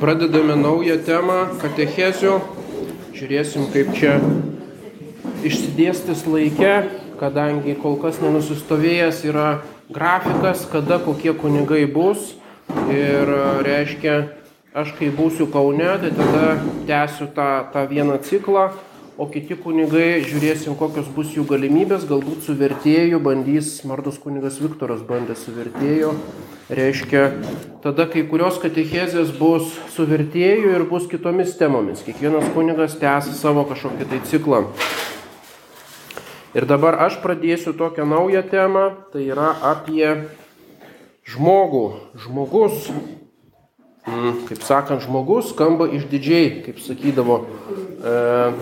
Pradedame naują temą katechezių. Žiūrėsim, kaip čia išsidėstis laikė, kadangi kol kas nenusistovėjęs yra grafikas, kada kokie kunigai bus. Ir reiškia, aš kai būsiu Kaune, tai tada tęsiu tą, tą vieną ciklą, o kiti kunigai žiūrėsim, kokios bus jų galimybės, galbūt su vertėju bandys, Mardas kunigas Viktoras bandė su vertėju Reiškia, tada kai kurios katechezės bus su vertėju ir bus kitomis temomis. Kiekvienas kunigas tęs savo kažkokį tai ciklą. Ir dabar aš pradėsiu tokią naują temą, tai yra apie žmogų. Žmogus, mm, kaip sakant, žmogus skamba išdidžiai, kaip sakydavo, e,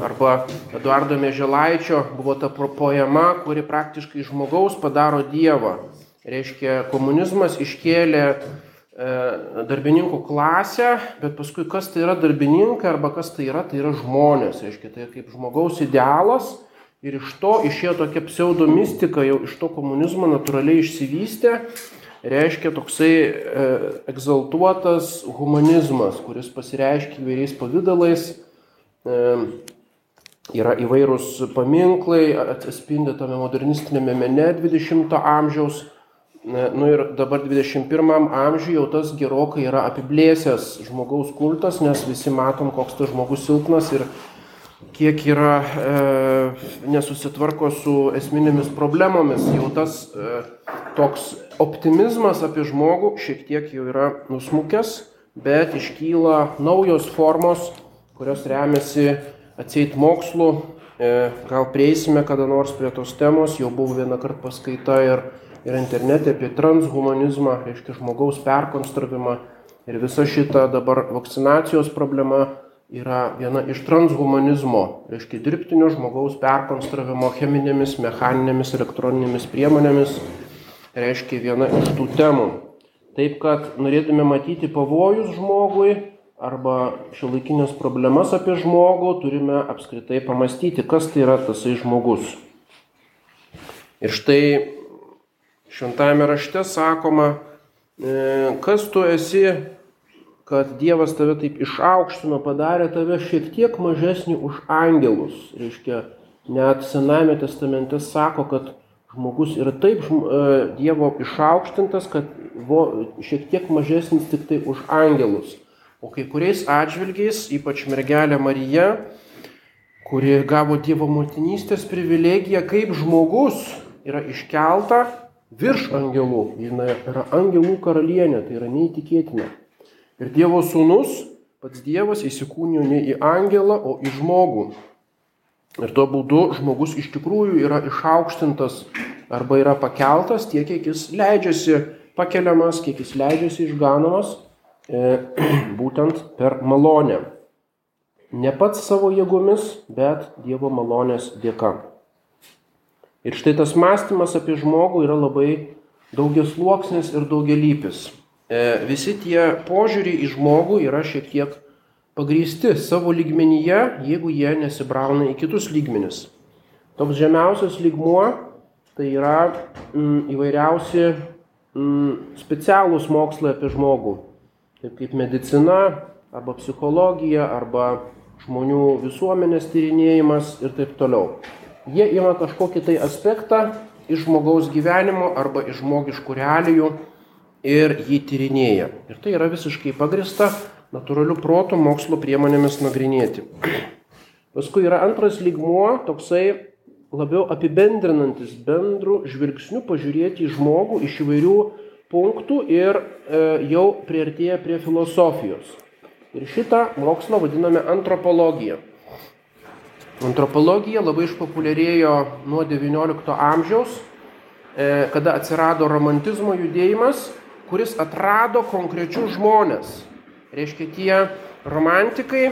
arba Eduardo Mėželaičio buvo ta poema, kuri praktiškai žmogaus padaro Dievą. Reiškia, komunizmas iškėlė e, darbininkų klasę, bet paskui kas tai yra darbininkai arba kas tai yra, tai yra žmonės. Reiškia, tai kaip žmogaus idealas ir iš to išėjo tokia pseudo mistika, jau iš to komunizmo natūraliai išsivystė. Reiškia toksai e, egzaltuotas humanizmas, kuris pasireiškia įvairiais pavydalais. E, yra įvairūs paminklai, atsispindi tame modernistinėme mene 20-ojo amžiaus Nu ir dabar 21 amžiuje jau tas gerokai yra apiblėsęs žmogaus kultas, nes visi matom, koks tas žmogus silpnas ir kiek yra e, nesusitvarko su esminėmis problemomis. Jau tas e, toks optimizmas apie žmogų šiek tiek jau yra nusmukęs, bet iškyla naujos formos, kurios remiasi atseit mokslu. E, gal prieisime kada nors prie tos temos, jau buvo vieną kartą paskaita ir yra internete apie transhumanizmą, reiškia žmogaus perkonstravimą. Ir visa šita dabar vakcinacijos problema yra viena iš transhumanizmo, reiškia dirbtinio žmogaus perkonstravimo cheminėmis, mechaninėmis, elektroninėmis priemonėmis, reiškia viena iš tų temų. Taip kad norėtume matyti pavojus žmogui arba šiuolaikinės problemas apie žmogų, turime apskritai pamastyti, kas tai yra tasai žmogus. Ir štai Šventajame rašte sakoma, e, kas tu esi, kad Dievas tave taip išaukštino, padarė tave šiek tiek mažesnį už angelus. Reiškia, net Sename testamente sako, kad žmogus yra taip e, Dievo išaukštintas, kad šiek tiek mažesnis tik tai už angelus. O kai kuriais atžvilgiais, ypač mergelė Marija, kuri gavo Dievo motinystės privilegiją, kaip žmogus yra iškelta virš angelų. Jis yra angelų karalienė, tai yra neįtikėtina. Ir Dievo sūnus, pats Dievas įsikūnijo ne į angelą, o į žmogų. Ir tuo būdu žmogus iš tikrųjų yra išaukštintas arba yra pakeltas tiek, kiek jis leidžiasi pakeliamas, kiek jis leidžiasi išganomas, e, būtent per malonę. Ne pats savo jėgomis, bet Dievo malonės dėka. Ir štai tas mąstymas apie žmogų yra labai daugias luoksnis ir daugialypis. E, visi tie požiūriai į žmogų yra šiek tiek pagrysti savo lygmenyje, jeigu jie nesibrauna į kitus lygmenis. Toks žemiausias lygmuo tai yra mm, įvairiausi mm, specialūs mokslai apie žmogų, taip kaip medicina arba psichologija arba žmonių visuomenės tyrinėjimas ir taip toliau jie ima kažkokį tai aspektą iš žmogaus gyvenimo arba iš žmogiškų realijų ir jį tyrinėja. Ir tai yra visiškai pagrista natūralių protų mokslo priemonėmis nagrinėti. Paskui yra antras lygmuo, toksai labiau apibendrinantis bendrų žvilgsnių pažiūrėti į žmogų iš įvairių punktų ir e, jau prieartėja prie filosofijos. Ir šitą mokslą vadiname antropologija. Antropologija labai išpopuliarėjo nuo XIX amžiaus, e, kada atsirado romantizmo judėjimas, kuris atrado konkrečius žmonės. Reiškia, tie romantikai,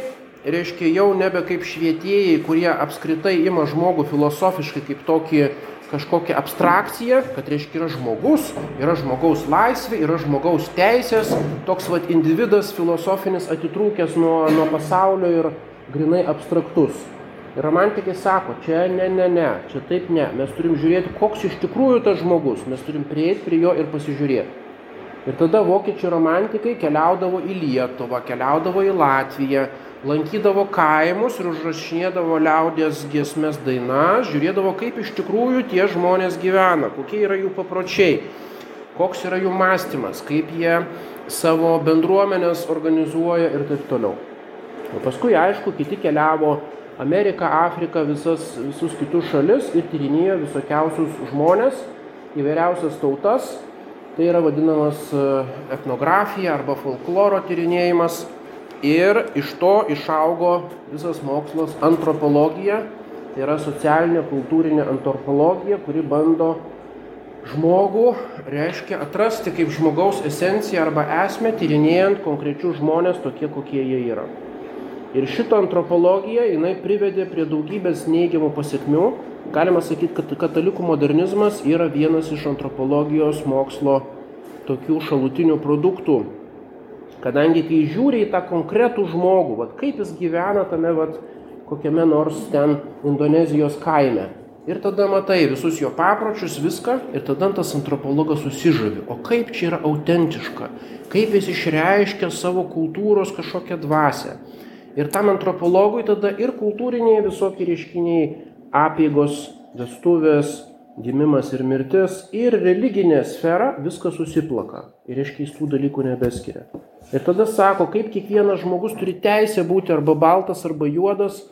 reiškia, jau nebe kaip švietėjai, kurie apskritai ima žmogų filosofiškai kaip tokį kažkokią abstrakciją, kad reiškia yra žmogus, yra žmogaus laisvė, yra žmogaus teisės, toks vad individas filosofinis atitrūkęs nuo, nuo pasaulio ir grinai abstraktus. Romantikai sako, čia ne, ne, ne, čia taip ne. Mes turim žiūrėti, koks iš tikrųjų tas žmogus. Mes turim prieiti prie jo ir pasižiūrėti. Ir tada vokiečių romantikai keliaudavo į Lietuvą, keliaudavo į Latviją, lankydavo kaimus ir užrašinėdavo liaudės giesmės dainas, žiūrėdavo, kaip iš tikrųjų tie žmonės gyvena, kokie yra jų papročiai, koks yra jų mąstymas, kaip jie savo bendruomenės organizuoja ir taip toliau. O paskui, aišku, kiti keliavo Ameriką, Afriką, visas, visus kitus šalis ir tyrinėjo visokiausius žmonės, įvairiausias tautas Tai yra vadinamas e, etnografija arba folkloro tyrinėjimas. Ir iš to išaugo visas mokslas antropologija, tai yra socialinė kultūrinė antropologija, kuri bando žmogų, reiškia atrasti kaip žmogaus esenciją arba esmę, tyrinėjant konkrečius žmonės tokie, kokie jie yra. Ir šitą antropologiją jinai privedė prie daugybės neigiamų pasiekmių, galima sakyti, kad katalikų modernizmas yra vienas iš antropologijos mokslo tokių šalutinių produktų. Kadangi kai žiūri į tą konkretų žmogų, vat, kaip jis gyvena tame vat, kokiame nors ten Indonezijos kaime. Ir tada matai visus jo papročius, viską, ir tada tas antropologas susižavi. O kaip čia yra autentiška, kaip jis išreiškia savo kultūros kažkokią dvasę. Ir tam antropologui tada ir kultūriniai visokie reiškiniai apėgos, vestuvės, gimimas ir mirtis ir religinė sfera viskas susiplaka ir iš keistų dalykų nebeskiria. Ir tada sako, kaip kiekvienas žmogus turi teisę būti arba baltas, arba juodas,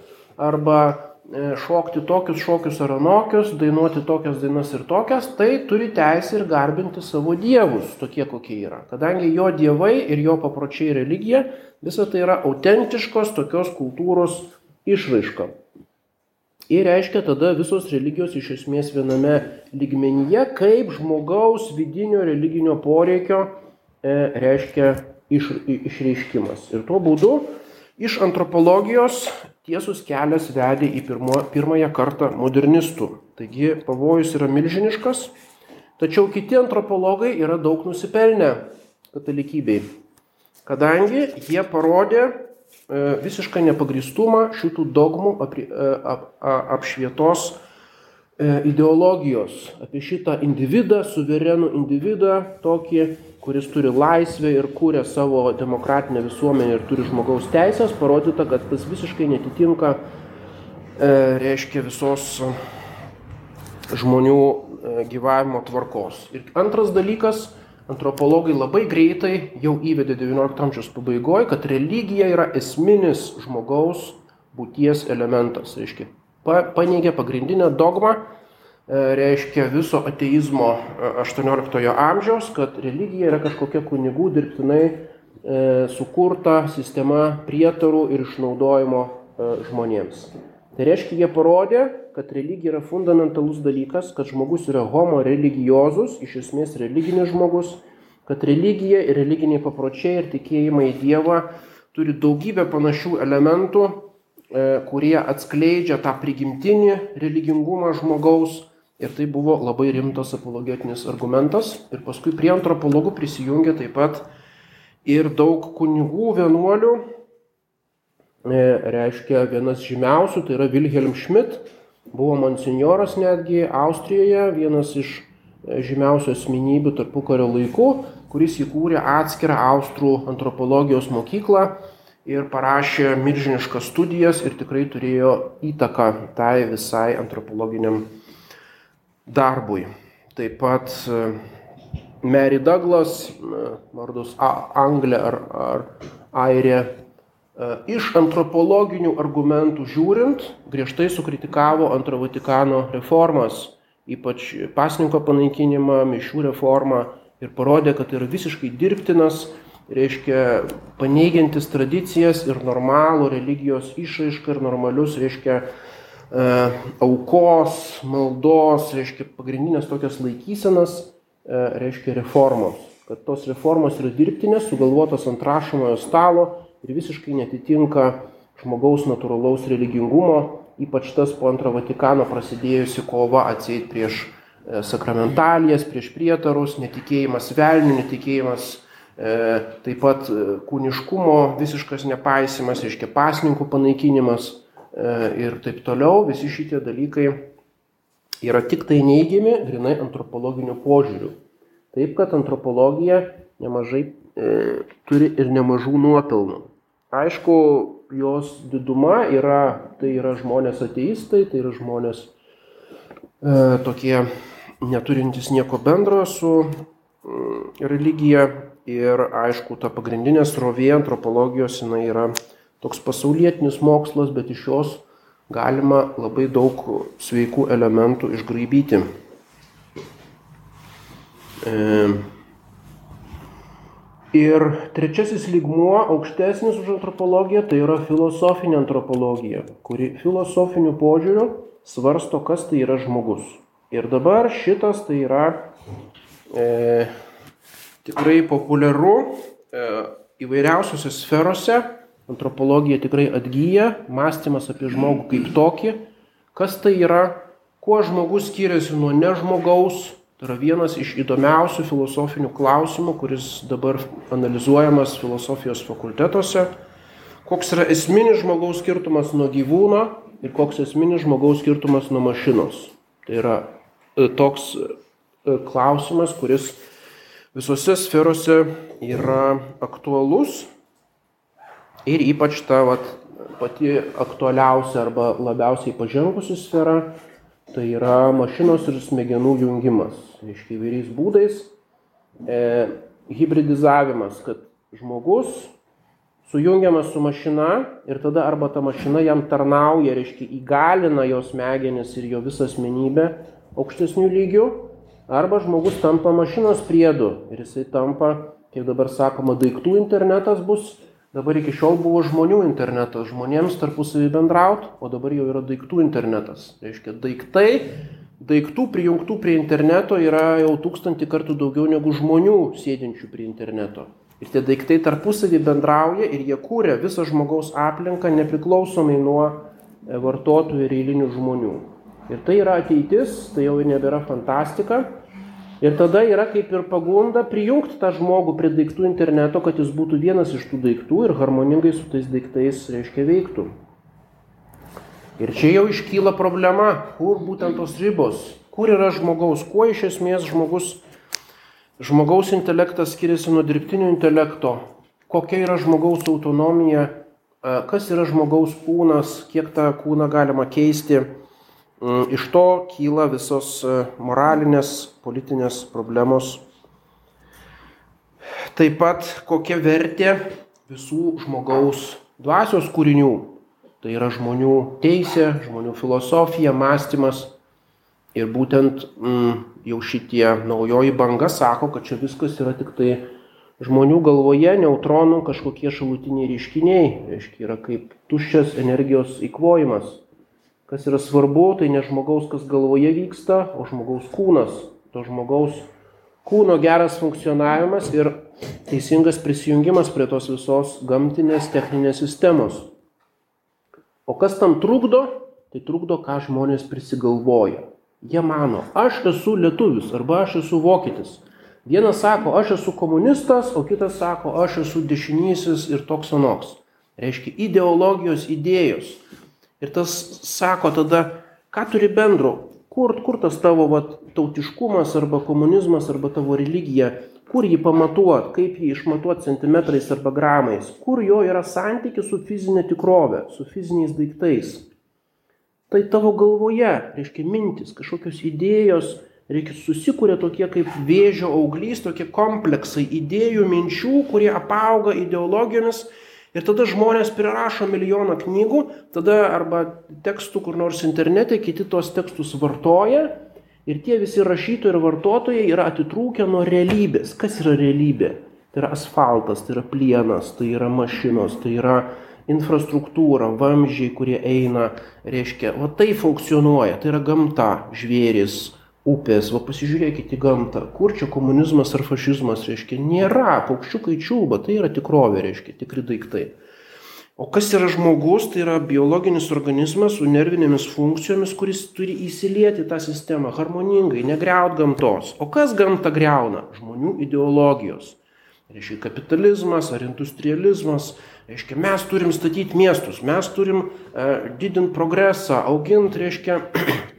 arba e, šokti tokius šokius ar anokius, dainuoti tokias dainas ir tokias, tai turi teisę ir garbinti savo dievus, tokie kokie yra. Kadangi jo dievai ir jo papročiai religija, visa tai yra autentiškos tokios kultūros išraiška. Ir reiškia tada visos religijos iš esmės viename lygmenyje, kaip žmogaus vidinio religinio poreikio e, reiškia iš, išreiškimas. Ir tuo būdu iš antropologijos tiesus kelias vedė į pirmo, pirmąją kartą modernistų. Taigi pavojus yra milžiniškas, tačiau kiti antropologai yra daug nusipelnę katalikybei, kadangi jie parodė E, visišką nepagristumą šitų dogmų e, apšvietos e, ideologijos, apie šitą individą, suverenų individą, tokį, kuris turi laisvę ir kūrė savo demokratinę visuomenę ir turi žmogaus teisės, parodyta, kad tas visiškai netitinka, reiškia, visos žmonių gyvavimo tvarkos. Ir antras dalykas, antropologai labai greitai jau įvedė XIX amžiaus pabaigoje, kad religija yra esminis žmogaus būties elementas. Reiškia, paneigė pagrindinę dogmą, e, reiškia viso ateizmo XVIII e, amžiaus, kad religija yra kažkokia kunigų dirbtinai e, sukurta sistema prietarų ir išnaudojimo žmonėms. Tai reiškia, jie parodė, kad religija yra fundamentalus dalykas, kad žmogus yra homo religiozus, iš esmės religinis žmogus, kad religija ir religiniai papročiai ir tikėjimai į Dievą turi daugybę panašių elementų, e, kurie atskleidžia tą prigimtinį religingumą žmogaus. Ir tai buvo labai rimtas apologetinis argumentas. Ir paskui prie antropologų prisijungė taip pat ir daug kunigų, vienuolių, reiškia vienas žymiausių, tai yra Wilhelm Schmidt, buvo monsignoras netgi Austrijoje, vienas iš e, žymiausių asmenybių tarpukario laikų, kuris įkūrė atskirą Austrų antropologijos mokyklą ir parašė milžiniškas studijas ir tikrai turėjo įtaką tai visai antropologiniam darbui. Taip pat e, Mary Douglas, vardus Anglė ar, ar Airė, E, iš antropologinių argumentų žiūrint, griežtai sukritikavo antro Vatikano reformas, ypač pasninko panaikinimą, mišių reformą ir parodė, kad tai yra visiškai dirbtinas, reiškia paneigiantis tradicijas ir normalų religijos išraišką ir normalius, reiškia, e, aukos, maldos, reiškia pagrindinės tokias laikysenas, e, reiškia reformos. Kad tos reformos yra dirbtinės, sugalvotos ant rašomojo stalo ir visiškai netitinka žmogaus natūralaus religingumo, ypač tas po antro Vatikano prasidėjusi kova atseit prieš e, sakramentalijas, prieš prietarus, netikėjimas velnių, netikėjimas e, taip pat e, kūniškumo visiškas nepaisimas, reiškia pasninkų panaikinimas e, ir taip toliau, visi šitie dalykai yra tik tai neigiami, grinai antropologiniu požiūriu. Taip kad antropologija nemažai e, turi ir nemažų nuopelnų. Aišku, jos diduma yra, tai yra žmonės ateistai, tai yra žmonės e, tokie neturintys nieko bendro su mm, religija ir aišku, ta pagrindinė srovė antropologijos jinai yra toks pasaulietinis mokslas, bet iš jos galima labai daug sveikų elementų išgraibyti. E, ir trečiasis lygmuo, aukštesnis už antropologiją, tai yra filosofinė antropologija, kuri filosofiniu požiūriu svarsto, kas tai yra žmogus. Ir dabar šitas tai yra e, tikrai populiaru e, įvairiausiose sferose antropologija tikrai atgyja, mąstymas apie žmogų kaip tokį, kas tai yra, kuo žmogus skiriasi nuo nežmogaus, tai yra vienas iš įdomiausių filosofinių klausimų, kuris dabar analizuojamas filosofijos fakultetuose, koks yra esminis žmogaus skirtumas nuo gyvūno ir koks esminis žmogaus skirtumas nuo mašinos. Tai yra e, toks e, klausimas, kuris visose sferose yra aktualus Ir ypač ta vat, pati aktualiausia arba labiausiai pažengusi sfera, tai yra mašinos ir smegenų jungimas. Reiškia įvairiais būdais. E, hybridizavimas, kad žmogus sujungiamas su mašina ir tada arba ta mašina jam tarnauja, reiškia įgalina jos smegenis ir jo visą asmenybę aukštesnių lygių, arba žmogus tampa mašinos priedu ir jisai tampa, kaip dabar sakoma, daiktų internetas bus Dabar iki šiol buvo žmonių internetas, žmonėms tarpusavį bendraut, o dabar jau yra daiktų internetas. Tai reiškia, daiktai, daiktų prijungtų prie interneto yra jau tūkstantį kartų daugiau negu žmonių sėdinčių prie interneto. Ir tie daiktai tarpusavį bendrauja ir jie kūrė visą žmogaus aplinką nepriklausomai nuo e, vartotojų ir eilinių žmonių. Ir tai yra ateitis, tai jau nebėra fantastika, Ir tada yra kaip ir pagunda prijungti tą žmogų prie daiktų interneto, kad jis būtų vienas iš tų daiktų ir harmoningai su tais daiktais, reiškia, veiktų. Ir čia jau iškyla problema, kur būtent tos ribos, kur yra žmogaus, kuo iš esmės žmogus, žmogaus intelektas skiriasi nuo dirbtinio intelekto, kokia yra žmogaus autonomija, kas yra žmogaus kūnas, kiek tą kūną galima keisti iš to kyla visos e, moralinės, politinės problemos. Taip pat kokia vertė visų žmogaus dvasios kūrinių. Tai yra žmonių teisė, žmonių filosofija, mąstymas. Ir būtent mm, jau šitie naujoji banga sako, kad čia viskas yra tik tai žmonių galvoje, neutronų kažkokie šalutiniai reiškiniai. Reiškia, yra kaip tuščias energijos įkvojimas. Kas yra svarbu, tai ne žmogaus, kas galvoje vyksta, o žmogaus kūnas. To žmogaus kūno geras funkcionavimas ir teisingas prisijungimas prie tos visos gamtinės techninės sistemos. O kas tam trukdo? Tai trukdo, ką žmonės prisigalvoja. Jie mano, aš esu lietuvis arba aš esu vokietis. Vienas sako, aš esu komunistas, o kitas sako, aš esu dešinysis ir toks anoks. Reiškia ideologijos idėjos. Ir tas sako tada, ką turi bendro, kur, kur tas tavo vat, tautiškumas arba komunizmas arba tavo religija, kur jį pamatuot, kaip jį išmatuot centimetrais arba gramais, kur jo yra santykis su fizinė tikrovė, su fiziniais daiktais. Tai tavo galvoje, reiškia mintis, kažkokios idėjos, reikia susikūrė tokie kaip vėžio auglys, tokie kompleksai idėjų, minčių, kurie apauga ideologijomis Ir tada žmonės prirašo milijoną knygų, tada arba tekstų kur nors internete, kiti tos tekstus vartoja ir tie visi rašytojai ir vartotojai yra atitrūkę nuo realybės. Kas yra realybė? Tai yra asfaltas, tai yra plienas, tai yra mašinos, tai yra infrastruktūra, vamzdžiai, kurie eina, reiškia, va tai funkcionuoja, tai yra gamta, žvėris, upės, va pasižiūrėkit į gamtą, kur čia komunizmas ar fašizmas, reiškia, nėra, paukščiukai čiulba, tai yra tikrovė, reiškia, tikri daiktai. O kas yra žmogus, tai yra biologinis organizmas su nervinėmis funkcijomis, kuris turi įsilieti tą sistemą harmoningai, negreut gamtos. O kas gamtą greuna? Žmonių ideologijos. Reiškia kapitalizmas ar industrializmas. Reiškia, mes turim statyti miestus, mes turim uh, didinti progresą, auginti, reiškia,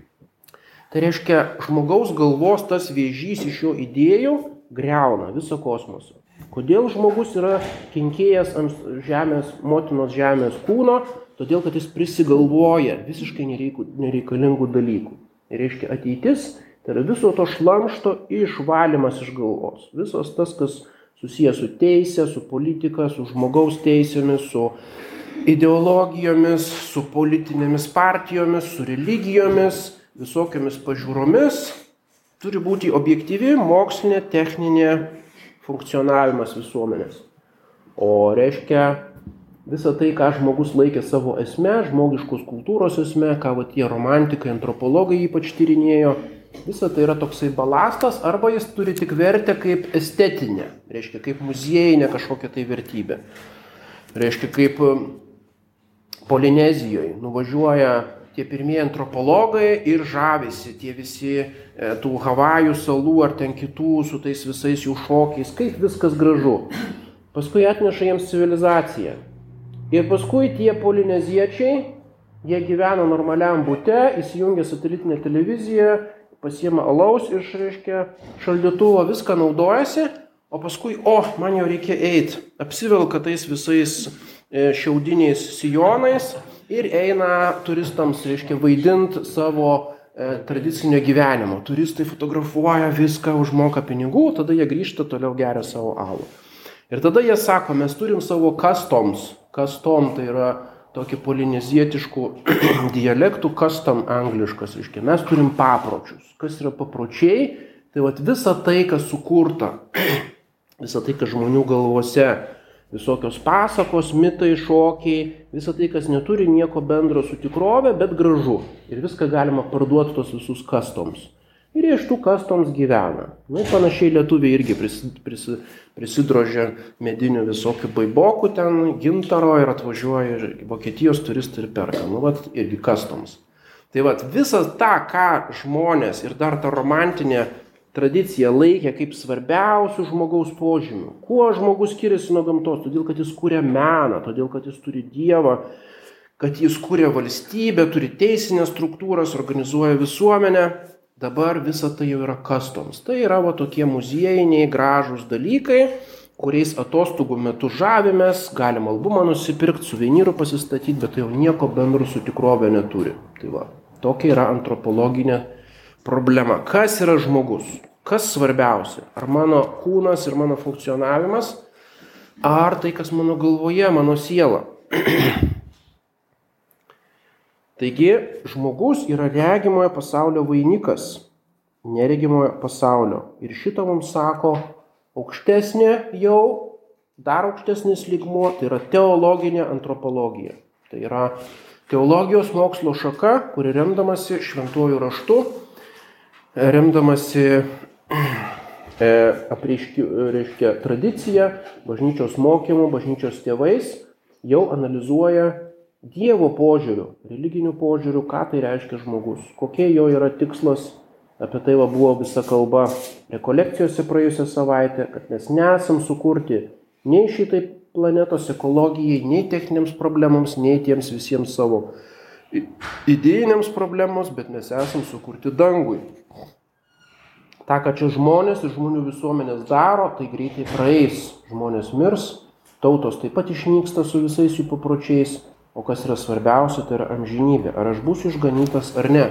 Tai reiškia, žmogaus galvos tas vėžys iš jo idėjų greuna visą kosmosą. Kodėl žmogus yra kenkėjas ant žemės, motinos žemės kūno? Todėl, kad jis prisigalvoja visiškai nereikalingų dalykų. Ir reiškia ateitis, tai yra viso to šlamšto išvalymas iš galvos. Visas tas, kas susijęs su teisė, su politika, su žmogaus teisėmis, su ideologijomis, su politinėmis partijomis, su religijomis, visokiamis pažiūromis, turi būti objektyvi mokslinė, techninė funkcionavimas visuomenės. O reiškia visą tai, ką žmogus laikė savo esme, žmogiškos kultūros esme, ką va tie romantikai, antropologai ypač tyrinėjo, visa tai yra toksai balastas arba jis turi tik vertę kaip estetinę, reiškia kaip muziejinė kažkokia tai vertybė. Reiškia kaip um, Polinezijoje nuvažiuoja tie pirmieji antropologai ir žavisi tie visi e, tų Havajų salų ar ten kitų su tais visais jų šokiais, kaip viskas gražu. Paskui atneša jiems civilizaciją. Ir paskui tie polineziečiai, jie gyvena normaliam būte, įsijungia satelitinę televiziją, pasiema alaus iš, reiškia, šaldytuvo, viską naudojasi, o paskui, o, man jau reikia eiti, apsivelka tais visais e, šiaudiniais sijonais ir eina turistams, reiškia, vaidinti savo e, tradicinio gyvenimo. Turistai fotografuoja viską, užmoka pinigų, tada jie grįžta toliau geria savo alų. Ir tada jie sako, mes turim savo customs. Custom tai yra tokį polinezietiškų dialektų, custom angliškas, reiškia, mes turim papročius. Kas yra papročiai? Tai vat visa tai, kas sukurta, visa tai, kas žmonių galvose visokios pasakos, mitai, šokiai, visa tai, kas neturi nieko bendro su tikrove, bet gražu. Ir viską galima parduoti tos visus kastoms. Ir iš tų kastoms gyvena. Na, nu, panašiai lietuviai irgi pris, pris, prisidrožia medinių visokių baibokų ten, gintaro ir atvažiuoja ir Vokietijos turistai ir perka. Nu, vat, irgi kastoms. Tai vat visą tą, ką žmonės ir dar ta romantinė tradicija laikė kaip svarbiausių žmogaus požymių. Kuo žmogus skiriasi nuo gamtos? Todėl, kad jis kūrė meną, todėl, kad jis turi Dievą, kad jis kūrė valstybę, turi teisinės struktūras, organizuoja visuomenę. Dabar visa tai jau yra kastoms. Tai yra va tokie muziejiniai gražūs dalykai, kuriais atostogų metu žavimės, galim albumą nusipirkti, suvenyrų pasistatyti, bet tai jau nieko bendro su tikrovė neturi. Tai va, tokia yra antropologinė problema. Kas yra žmogus? Kas svarbiausia? Ar mano kūnas ir mano funkcionavimas, ar tai, kas mano galvoje, mano siela? Taigi, žmogus yra regimojo pasaulio vainikas, neregimojo pasaulio. Ir šitą mums sako aukštesnė jau, dar aukštesnis lygmuo, tai yra teologinė antropologija. Tai yra teologijos mokslo šaka, kuri remdamasi šventuoju raštu remdamasi e, apreiški, reiškia, tradicija, bažnyčios mokymu, bažnyčios tėvais, jau analizuoja Dievo požiūrių, religinių požiūrių, ką tai reiškia žmogus, kokie jo yra tikslas, apie tai va buvo visa kalba rekolekcijose praėjusią savaitę, kad mes nesam sukurti nei šitai planetos ekologijai, nei techniniams problemams, nei tiems visiems savo idėjiniams problemos, bet mes esam sukurti dangui. Ta, ką čia žmonės ir žmonių visuomenės daro, tai greitai praeis. Žmonės mirs, tautos taip pat išnyksta su visais jų papročiais, o kas yra svarbiausia, tai yra amžinybė. Ar aš būsiu išganytas ar ne.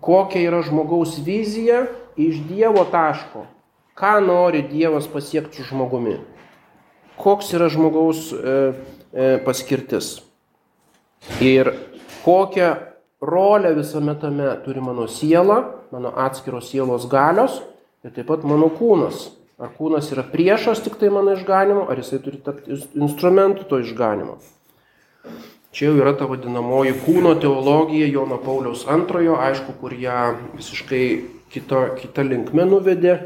Kokia yra žmogaus vizija iš Dievo taško. Ką nori Dievas pasiekti su žmogumi. Koks yra žmogaus e, e, paskirtis. Ir kokią rolę visame tame turi mano siela, mano atskiros sielos galios ir taip pat mano kūnas. Ar kūnas yra priešas tik tai mano išganimo, ar jisai turi tapti instrumentu to išganimo. Čia jau yra ta vadinamoji kūno teologija Jono Pauliaus antrojo, aišku, kur ją visiškai kito, kitą linkmę nuvedė,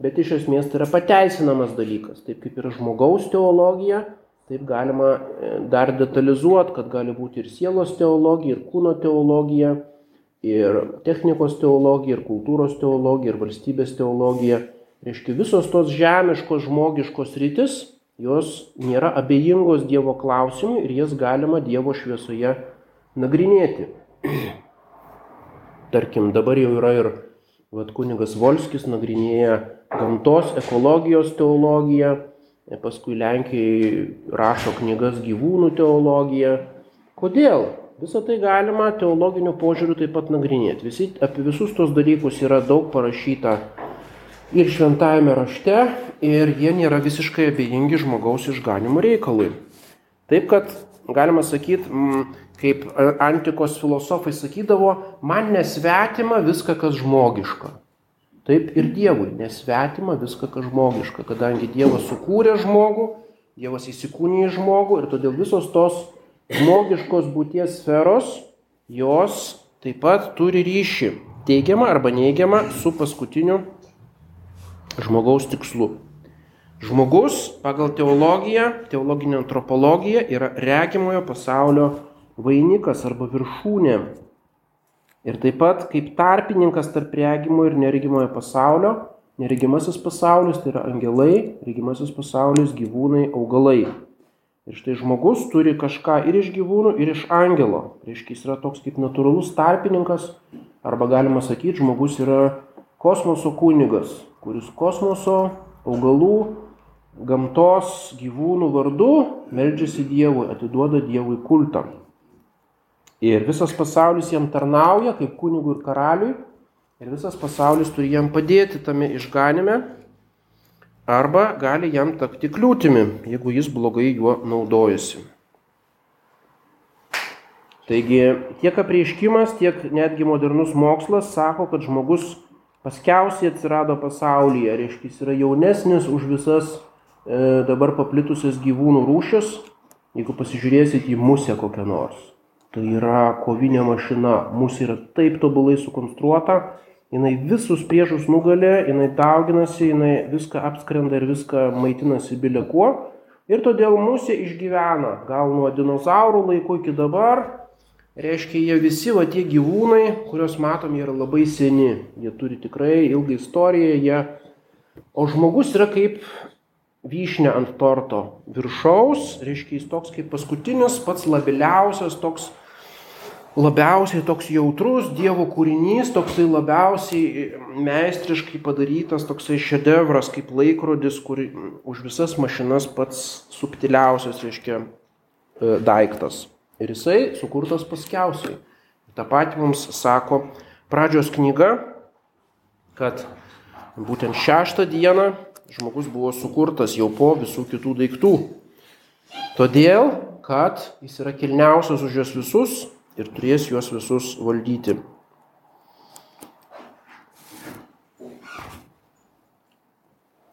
bet iš esmės tai yra pateisinamas dalykas. Taip kaip yra žmogaus teologija, Taip galima e, dar detalizuoti, kad gali būti ir sielos teologija, ir kūno teologija, ir technikos teologija, ir kultūros teologija, ir valstybės teologija. Reiškia, visos tos žemiškos, žmogiškos rytis, jos nėra abejingos Dievo klausimui ir jas galima Dievo šviesoje nagrinėti. Tarkim, dabar jau yra ir vat, kunigas Volskis nagrinėja gamtos, ekologijos teologiją, paskui Lenkijai rašo knygas gyvūnų teologija. Kodėl? Visą tai galima teologiniu požiūriu taip pat nagrinėti. Visi, apie visus tos dalykus yra daug parašyta ir šventajame rašte, ir jie nėra visiškai abejingi žmogaus išganimo reikalui. Taip kad galima sakyti, kaip antikos filosofai sakydavo, man nesvetima viską, kas žmogiška. Taip ir Dievui nesvetima viską, kas žmogiška, kadangi Dievas sukūrė žmogų, Dievas įsikūnė į žmogų ir todėl visos tos žmogiškos būties sferos, jos taip pat turi ryšį, teigiamą arba neigiamą, su paskutiniu žmogaus tikslu. Žmogus pagal teologiją, teologinę antropologiją yra regimojo pasaulio vainikas arba viršūnė. Ir taip pat kaip tarpininkas tarp regimo ir neregimojo pasaulio, neregimasis pasaulis tai yra angelai, regimasis pasaulis gyvūnai, augalai. Ir štai žmogus turi kažką ir iš gyvūnų, ir iš angelo. Reiškia, jis yra toks kaip natūralus tarpininkas, arba galima sakyti, žmogus yra kosmoso kunigas, kuris kosmoso, augalų, gamtos, gyvūnų vardu meldžiasi Dievui, atiduoda Dievui kultą. Ir visas pasaulis jam tarnauja kaip kunigui ir karaliui. Ir visas pasaulis turi jam padėti tame išganime. Arba gali jam tapti kliūtimi, jeigu jis blogai juo naudojasi. Taigi tiek apreiškimas, tiek netgi modernus mokslas sako, kad žmogus paskiausiai atsirado pasaulyje, reiškia, jis yra jaunesnis už visas e, dabar paplitusias gyvūnų rūšis, jeigu pasižiūrėsit į musę kokią nors. Tai yra kovinė mašina, mūsų yra taip tobulai sukonstruota, jinai visus priešus nugalė, jinai dauginasi, jinai viską apskrenda ir viską maitinasi bilekuo. Ir todėl mūsų išgyvena, gal nuo dinozaurų laikų iki dabar, reiškia, jie visi, va tie gyvūnai, kuriuos matom, jie yra labai seni, jie turi tikrai ilgą istoriją, jie... o žmogus yra kaip vyšnė ant torto viršaus, reiškia, jis toks kaip paskutinis, pats labiliausias, toks labiausiai toks jautrus Dievo kūrinys, toksai labiausiai meistriškai padarytas, toksai šedevras kaip laikrodis, kur už visas mašinas pats subtiliausias, reiškia, e, daiktas. Ir jisai sukurtas paskiausiai. Ta pati mums sako pradžios knyga, kad būtent šeštą dieną žmogus buvo sukurtas jau po visų kitų daiktų. Todėl, kad jis yra kilniausias už juos visus ir turės juos visus valdyti.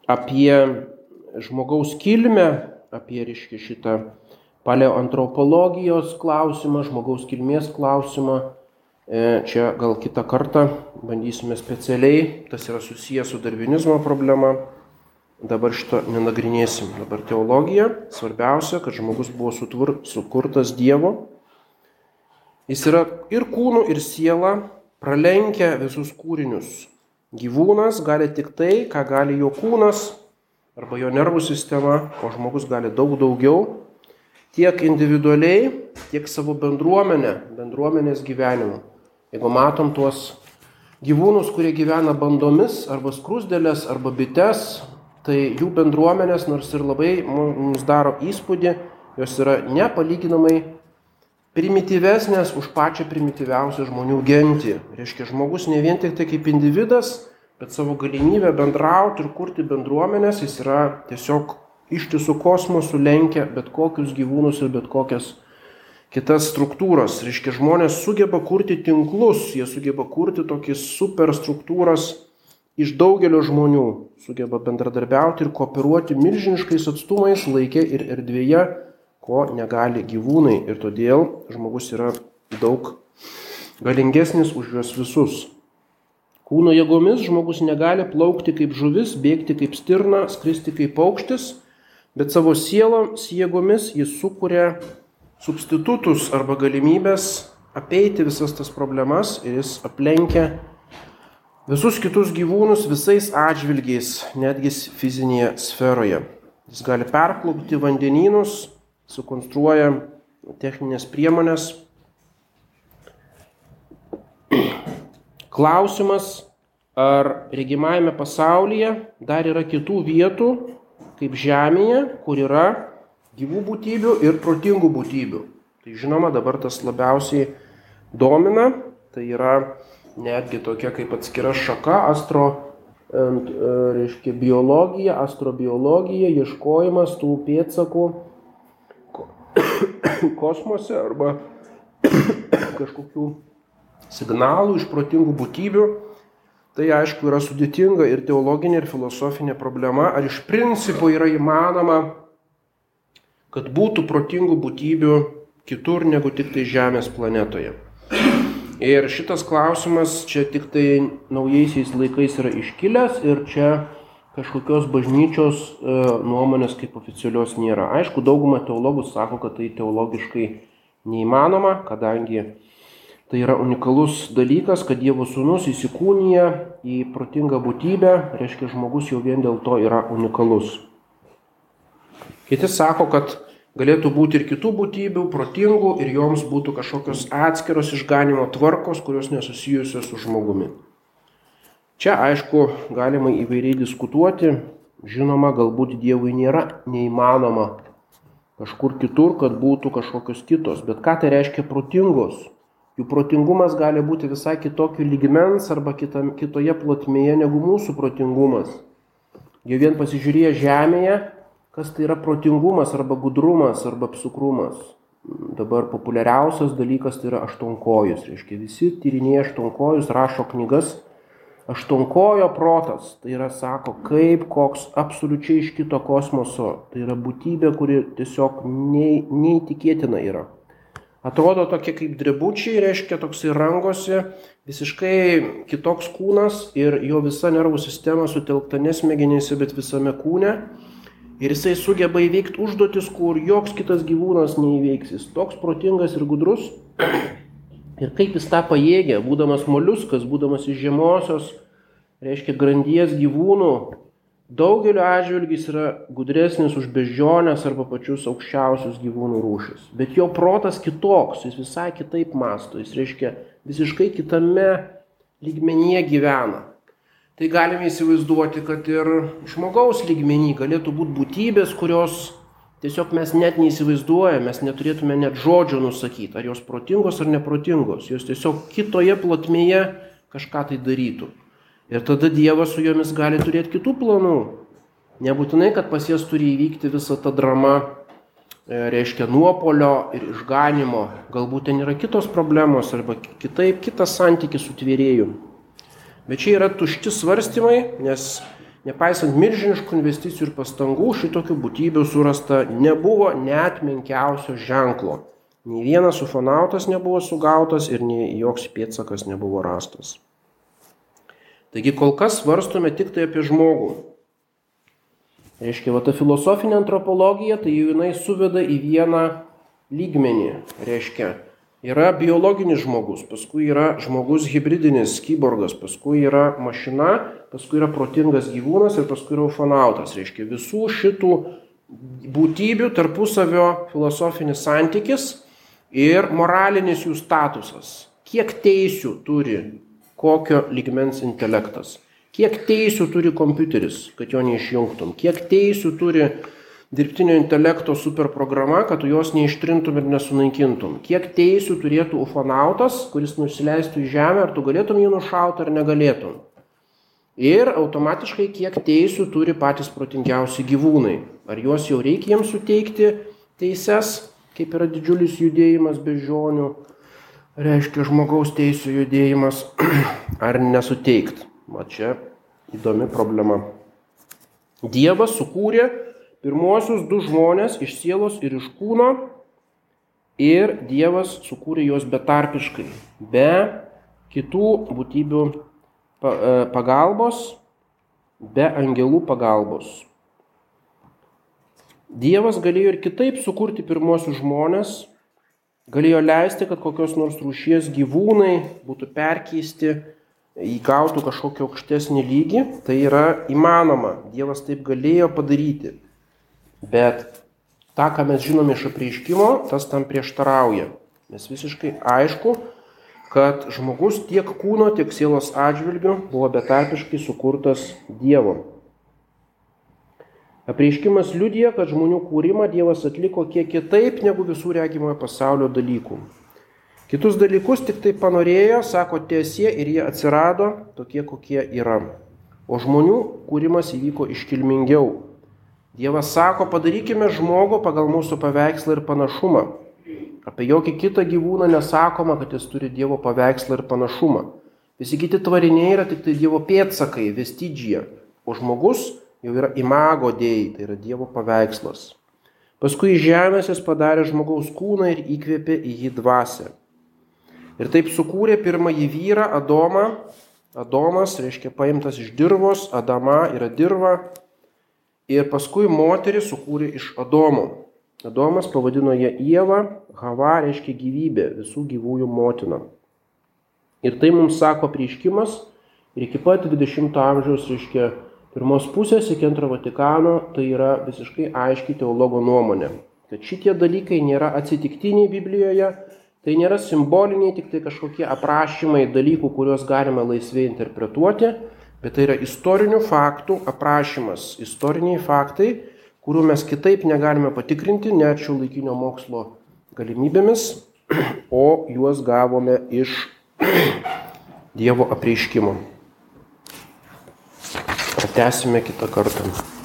Apie žmogaus kilmę, apie, reiškia, šitą paleoantropologijos klausimą, žmogaus kilmės klausimą, e, čia gal kitą kartą bandysime specialiai, tas yra susijęs su darvinizmo problema, dabar šito nenagrinėsim. Dabar teologija, svarbiausia, kad žmogus buvo sutvur, sukurtas Dievo Jis yra ir kūnų, ir siela, pralenkia visus kūrinius. Gyvūnas gali tik tai, ką gali jo kūnas arba jo nervų sistema, o žmogus gali daug daugiau, tiek individualiai, tiek savo bendruomenę, bendruomenės gyvenimu. Jeigu matom tuos gyvūnus, kurie gyvena bandomis, arba skrusdėlės, arba bites, tai jų bendruomenės, nors ir labai mums daro įspūdį, jos yra nepalyginamai primityvesnės už pačią primityviausią žmonių gentį. Reiškia, žmogus ne vien tik tai kaip individas, bet savo galimybę bendrauti ir kurti bendruomenės, jis yra tiesiog ištisų kosmosų lenkia bet kokius gyvūnus ir bet kokias kitas struktūras. Reiškia, žmonės sugeba kurti tinklus, jie sugeba kurti tokį superstruktūras iš daugelio žmonių, sugeba bendradarbiauti ir kooperuoti milžiniškais atstumais laikė ir erdvėje ko negali gyvūnai ir todėl žmogus yra daug galingesnis už juos visus. Kūno jėgomis žmogus negali plaukti kaip žuvis, bėgti kaip stirna, skristi kaip paukštis, bet savo sielos jėgomis jis sukuria substitutus arba galimybės apeiti visas tas problemas ir jis aplenkia visus kitus gyvūnus visais atžvilgiais, netgi fizinėje sferoje. Jis gali perplaukti vandenynus, sukonstruoja techninės priemonės. Klausimas, ar regimajame pasaulyje dar yra kitų vietų, kaip žemėje, kur yra gyvų būtybių ir protingų būtybių. Tai žinoma, dabar tas labiausiai domina, tai yra netgi tokia kaip atskira šaka astro, e, reiškia, biologija, astrobiologija, ieškojimas tų pėdsakų kosmose arba kažkokių signalų iš protingų būtybių Tai aišku yra sudėtinga ir teologinė, ir filosofinė problema, ar iš principo yra įmanoma, kad būtų protingų būtybių kitur negu tik tai Žemės planetoje. Ir šitas klausimas čia tik tai naujaisiais laikais yra iškilęs ir čia kažkokios bažnyčios e, nuomonės kaip oficialios nėra. Aišku, dauguma teologų sako, kad tai teologiškai neįmanoma, kadangi Tai yra unikalus dalykas, kad Dievo sūnus įsikūnyja į protingą būtybę, reiškia žmogus jau vien dėl to yra unikalus. Kiti sako, kad galėtų būti ir kitų būtybių, protingų ir joms būtų kažkokios atskiros išganimo tvarkos, kurios nesusijusios su žmogumi. Čia aišku galima įvairiai diskutuoti, žinoma, galbūt Dievui nėra neįmanoma kažkur kitur, kad būtų kažkokios kitos, bet ką tai reiškia protingos? Jų protingumas gali būti visai kitokio lygmens arba kitam, kitoje plotmėje negu mūsų protingumas. Jau vien pasižiūrėję žemėje, kas tai yra protingumas arba gudrumas arba apsukrumas. Dabar populiariausias dalykas tai yra aštuonkojus. Reiškia, visi tyrinėja aštuonkojus, rašo knygas. Aštuonkojo protas, tai yra, sako, kaip koks absoliučiai iš kito kosmoso. Tai yra būtybė, kuri tiesiog nei, neįtikėtina yra. Atrodo tokie kaip drebučiai, reiškia toksai rangosi, visiškai kitoks kūnas ir jo visa nervų sistema sutelkta nesmegenėse, bet visame kūne. Ir jisai sugeba įveikti užduotis, kur joks kitas gyvūnas neįveiks. Jis toks protingas ir gudrus. Ir kaip jis tą pajėgia, būdamas moliuskas, būdamas iš žemosios, reiškia grandies gyvūnų, daugeliu atžvilgių jis yra gudresnis už bežionės arba pačius aukščiausius gyvūnų rūšis. Bet jo protas kitoks, jis visai kitaip masto, jis reiškia visiškai kitame lygmenyje gyvena. Tai galime įsivaizduoti, kad ir žmogaus lygmenį galėtų būti būtybės, kurios tiesiog mes net neįsivaizduojame, mes neturėtume net žodžio nusakyti, ar jos protingos ar neprotingos, jos tiesiog kitoje plotmėje kažką tai darytų. Ir tada Dievas su jomis gali turėti kitų planų. Nebūtinai, kad pas jas turi įvykti visa ta drama, e, reiškia nuopolio ir išganimo. Galbūt ten yra kitos problemos arba kitaip kitas santykis su tvėrėju. Bet čia yra tušti svarstymai, nes nepaisant milžiniškų investicijų ir pastangų, šitokių būtybių surasta nebuvo net menkiausio ženklo. Nei vienas ufonautas nebuvo sugautas ir nei joks pėtsakas nebuvo rastas. Taigi kol kas svarstome tik tai apie žmogų. Reiškia, va ta filosofinė antropologija, tai jinai suveda į vieną lygmenį. Reiškia, yra biologinis žmogus, paskui yra žmogus hybridinis, kyborgas, paskui yra mašina, paskui yra protingas gyvūnas ir paskui yra ufonautas. Reiškia, visų šitų būtybių tarpusavio filosofinis santykis ir moralinis jų statusas. Kiek teisių turi kokio lygmens intelektas. Kiek teisų turi kompiuteris, kad jo neišjungtum. Kiek teisų turi dirbtinio intelekto superprograma, kad tu jos neištrintum ir nesunaikintum. Kiek teisų turėtų ufonautas, kuris nusileistų į žemę, ar tu galėtum jį nušauti ar negalėtum. Ir automatiškai kiek teisų turi patys protingiausi gyvūnai. Ar juos jau reikia jiems suteikti teises, kaip yra didžiulis judėjimas bežionių, reiškia žmogaus teisų judėjimas ar nesuteikt. Va čia įdomi problema. Dievas sukūrė pirmosius du žmonės iš sielos ir iš kūno ir Dievas sukūrė juos betarpiškai, be kitų būtybių e, pagalbos, be angelų pagalbos. Dievas galėjo ir kitaip sukurti pirmosius žmonės, galėjo leisti, kad kokios nors rūšies gyvūnai būtų perkeisti, įgautų kažkokį aukštesnį lygį, tai yra įmanoma. Dievas taip galėjo padaryti. Bet tą, ką mes žinome iš apreiškimo, tas tam prieštarauja. Nes visiškai aišku, kad žmogus tiek kūno, tiek sielos atžvilgių buvo betarpiškai sukurtas Dievo. Apreiškimas liudija, kad žmonių kūrimą Dievas atliko kiek kitaip negu visų regimojo pasaulio dalykų. Kitus dalykus tik tai panorėjo, sako tiesie, ir jie atsirado tokie, kokie yra. O žmonių kūrimas įvyko iškilmingiau. Dievas sako, padarykime žmogų pagal mūsų paveikslą ir panašumą. Apie jokį kitą gyvūną nesakoma, kad jis turi Dievo paveikslą ir panašumą. Visi kiti tvariniai yra tik tai Dievo pėtsakai, vestidžija, o žmogus jau yra imago dėjai, tai yra Dievo paveikslas. Paskui iš žemės jis padarė žmogaus kūną ir įkvėpė į jį dvasę. Ir taip sukūrė pirmąjį vyrą Adomą. Adomas reiškia paimtas iš dirvos, Adama yra dirva. Ir paskui moterį sukūrė iš Adomo. Adomas pavadino ją Ieva, Hava reiškia gyvybė, visų gyvųjų motina. Ir tai mums sako prieškimas ir iki pat 20 amžiaus reiškia pirmos pusės iki antro Vatikano tai yra visiškai aiški teologo nuomonė, kad šitie dalykai nėra atsitiktiniai Biblijoje, tai nėra simboliniai, tik tai kažkokie aprašymai dalykų, kuriuos galima laisvai interpretuoti, bet tai yra istorinių faktų aprašymas, istoriniai faktai, kurių mes kitaip negalime patikrinti net šio laikinio mokslo galimybėmis, o juos gavome iš Dievo apreiškimo. Pratęsime kitą kartą.